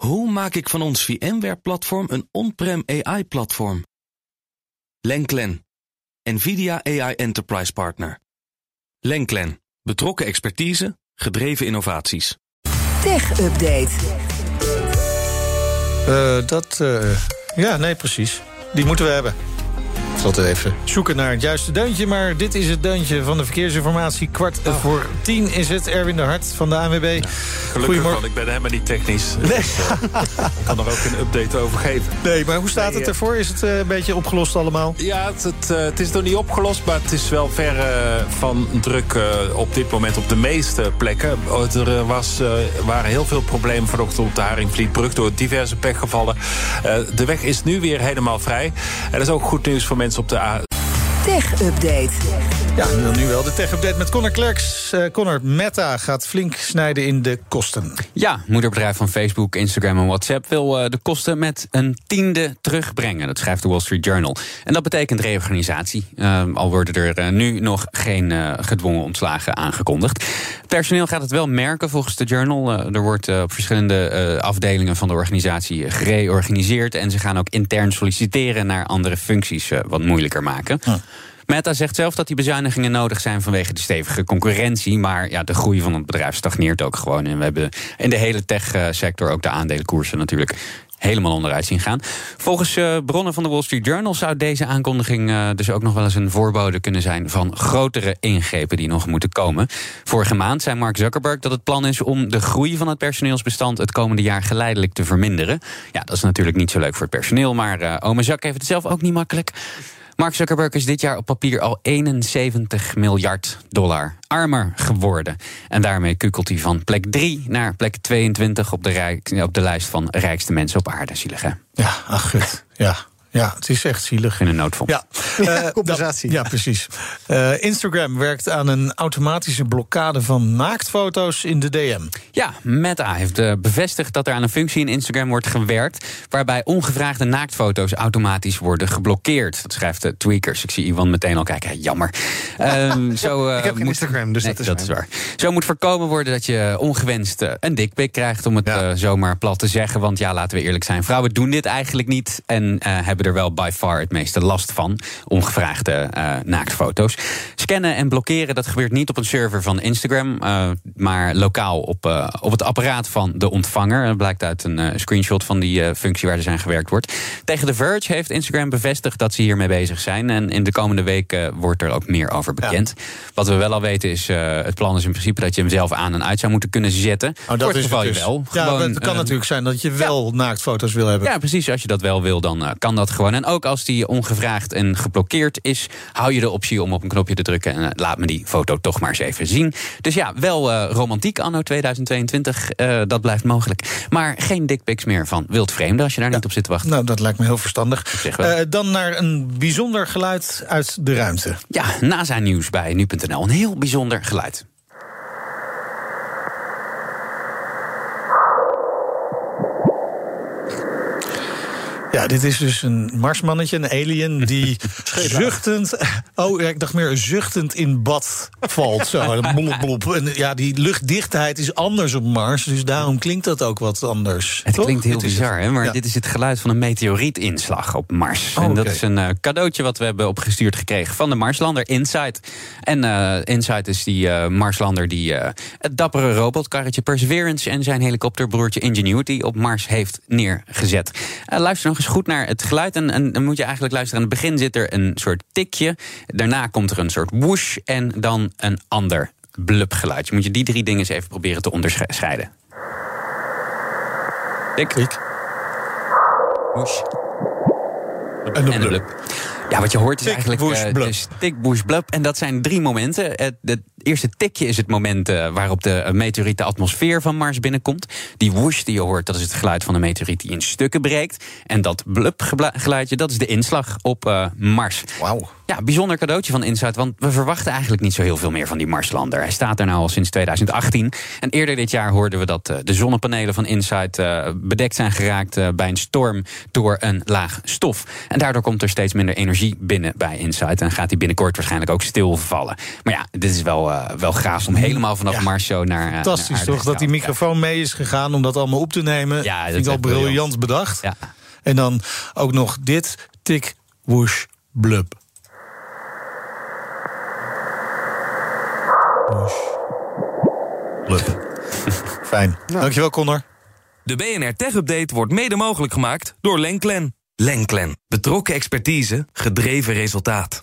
Hoe maak ik van ons VMware-platform een on-prem AI-platform? Lenklen, NVIDIA AI Enterprise Partner. Lenklen, betrokken expertise, gedreven innovaties. Tech Update. Uh, dat, uh, ja, nee, precies. Die moeten we hebben. Het even zoeken naar het juiste deuntje. Maar dit is het deuntje van de verkeersinformatie. Kwart oh. voor tien is het. Erwin de Hart van de ANWB. Ja, gelukkig, want ik ben helemaal niet technisch. Nee. Dus, uh, ik kan er ook een update over geven. Nee, maar hoe staat het ervoor? Is het uh, een beetje opgelost allemaal? Ja, het, het, uh, het, is nog niet opgelost. Maar het is wel ver van druk op dit moment op de meeste plekken. Er was, waren heel veel problemen vanochtend op de Haringvlietbrug... door diverse pechgevallen. de weg is nu weer helemaal vrij. En dat is ook goed nieuws voor mensen op de A. Tech Update. Ja, nu wel de Tech Update met Connor Klerks. Uh, Connor, Meta gaat flink snijden in de kosten. Ja, moederbedrijf van Facebook, Instagram en WhatsApp... wil uh, de kosten met een tiende terugbrengen. Dat schrijft de Wall Street Journal. En dat betekent reorganisatie. Uh, al worden er nu nog geen gedwongen ontslagen aangekondigd. Personeel gaat het wel merken volgens de Journal. er wordt op verschillende afdelingen van de organisatie gereorganiseerd... en ze gaan ook intern solliciteren naar andere functies wat moeilijker maken. Meta zegt zelf dat die bezuinigingen nodig zijn vanwege de stevige concurrentie. Maar ja, de groei van het bedrijf stagneert ook gewoon. En we hebben in de hele tech-sector ook de aandelenkoersen natuurlijk helemaal onderuit zien gaan. Volgens uh, bronnen van de Wall Street Journal zou deze aankondiging uh, dus ook nog wel eens een voorbode kunnen zijn van grotere ingrepen die nog moeten komen. Vorige maand zei Mark Zuckerberg dat het plan is om de groei van het personeelsbestand het komende jaar geleidelijk te verminderen. Ja, dat is natuurlijk niet zo leuk voor het personeel, maar uh, ome Zuck heeft het zelf ook niet makkelijk. Mark Zuckerberg is dit jaar op papier al 71 miljard dollar armer geworden. En daarmee kukelt hij van plek 3 naar plek 22 op de, rijk, op de lijst van rijkste mensen op aarde. Zielig, Ja, ach gut. Ja, ja, het is echt zielig. In een noodfonds. Ja, uh, compensatie. ja, precies. Uh, Instagram werkt aan een automatische blokkade van naaktfoto's in de DM. Ja, Meta heeft uh, bevestigd dat er aan een functie in Instagram wordt gewerkt... waarbij ongevraagde naaktfoto's automatisch worden geblokkeerd. Dat schrijft de Tweakers. Ik zie Iwan meteen al kijken. Jammer. Um, zo, Ik heb geen Instagram, dus nee, dat, is, dat is, waar. Zo moet voorkomen worden dat je ongewenst een dikpik krijgt... om het ja. zomaar plat te zeggen. Want ja, laten we eerlijk zijn. Vrouwen doen dit eigenlijk niet en hebben er wel by far het meeste last van. Ongevraagde uh, naaktfoto's. Scannen en blokkeren, dat gebeurt niet op een server van Instagram, uh, maar lokaal op, uh, op het apparaat van de ontvanger. Dat blijkt uit een screenshot van die functie waar er zijn gewerkt wordt. Tegen The Verge heeft Instagram bevestigd dat ze hiermee bezig zijn. En in de komende weken wordt er ook meer over bekend. Wat we wel al weten is, het plan is in principe dat je hem zelf aan en uit zou moeten kunnen zetten. Oh, dat is geval je dus. wel. Ja, Gewoon, het kan natuurlijk zijn dat je wel ja. naaktfoto's wil hebben. Ja, precies. Als je dat wel wil, dan kan dat gewoon. En ook als die ongevraagd en geblokkeerd is, hou je de optie om op een knopje te drukken en eh, laat me die foto toch maar eens even zien. Dus ja, wel uh, romantiek anno 2022, uh, dat blijft mogelijk. Maar geen dickpics meer van wild vreemden als je daar ja. niet op zit te wachten. Nou, dat lijkt me heel verstandig. Uh, dan naar een bijzonder geluid uit de ruimte. Ja, NASA nieuws bij nu.nl. Een heel bijzonder geluid. Ja, dit is dus een marsmannetje, een alien, die zuchtend... Oh, ik dacht meer zuchtend in bad valt. Zo, blop, blop. En ja, die luchtdichtheid is anders op Mars, dus daarom klinkt dat ook wat anders. Het klinkt heel bizar, hè? maar dit is het geluid van een meteorietinslag op Mars. Oh, en dat is een uh, cadeautje wat we hebben opgestuurd gekregen van de Marslander Insight. En uh, Insight is die uh, Marslander die het dappere robotkarretje Perseverance... en zijn helikopterbroertje Ingenuity op Mars heeft neergezet. luister nog eens goed naar het geluid. En, en, dan moet je eigenlijk luisteren. Aan het begin zit er een soort tikje. Daarna komt er een soort whoosh. En dan een ander blubgeluidje. Moet je die drie dingen eens even proberen te onderscheiden. Tik. Tik. Whoosh. En een blub. Ja, wat je hoort is eigenlijk uh, tik, bush, blub. En dat zijn drie momenten. Het, het, eerste tikje is het moment uh, waarop de meteoriet de atmosfeer van Mars binnenkomt. Die whoosh die je hoort, dat is het geluid van de meteoriet die in stukken breekt. En dat blub geluidje, dat is de inslag op uh, Mars. Wauw. Ja, bijzonder cadeautje van Insight, want we verwachten eigenlijk niet zo heel veel meer van die Marslander. Hij staat er nou al sinds 2018. En eerder dit jaar hoorden we dat de zonnepanelen van Insight bedekt zijn geraakt bij een storm door een laag stof. En daardoor komt er steeds minder energie binnen bij Insight. En gaat die binnenkort waarschijnlijk ook stilvallen. Maar ja, dit is wel wel, uh, wel gaaf om helemaal vanaf ja. Mars zo naar. Fantastisch naar toch? Dat die microfoon mee is gegaan om dat allemaal op te nemen. Ja, dat vind ik al briljant, briljant bedacht. Ja. En dan ook nog dit: tik, whoosh, blub. Whoosh, blub. Fijn. Dankjewel, Connor. De BNR Tech Update wordt mede mogelijk gemaakt door Lenklen. Lenklen. Betrokken expertise, gedreven resultaat.